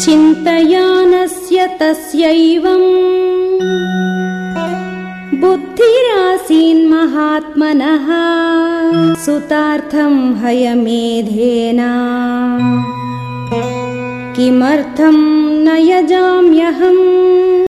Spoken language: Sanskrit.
चिन्तयानस्य तस्यैवम्। बुद्धिरासीन्महात्मनः सुतार्थम् हयमेधेन। किमर्थम् न यजाम्यहम्?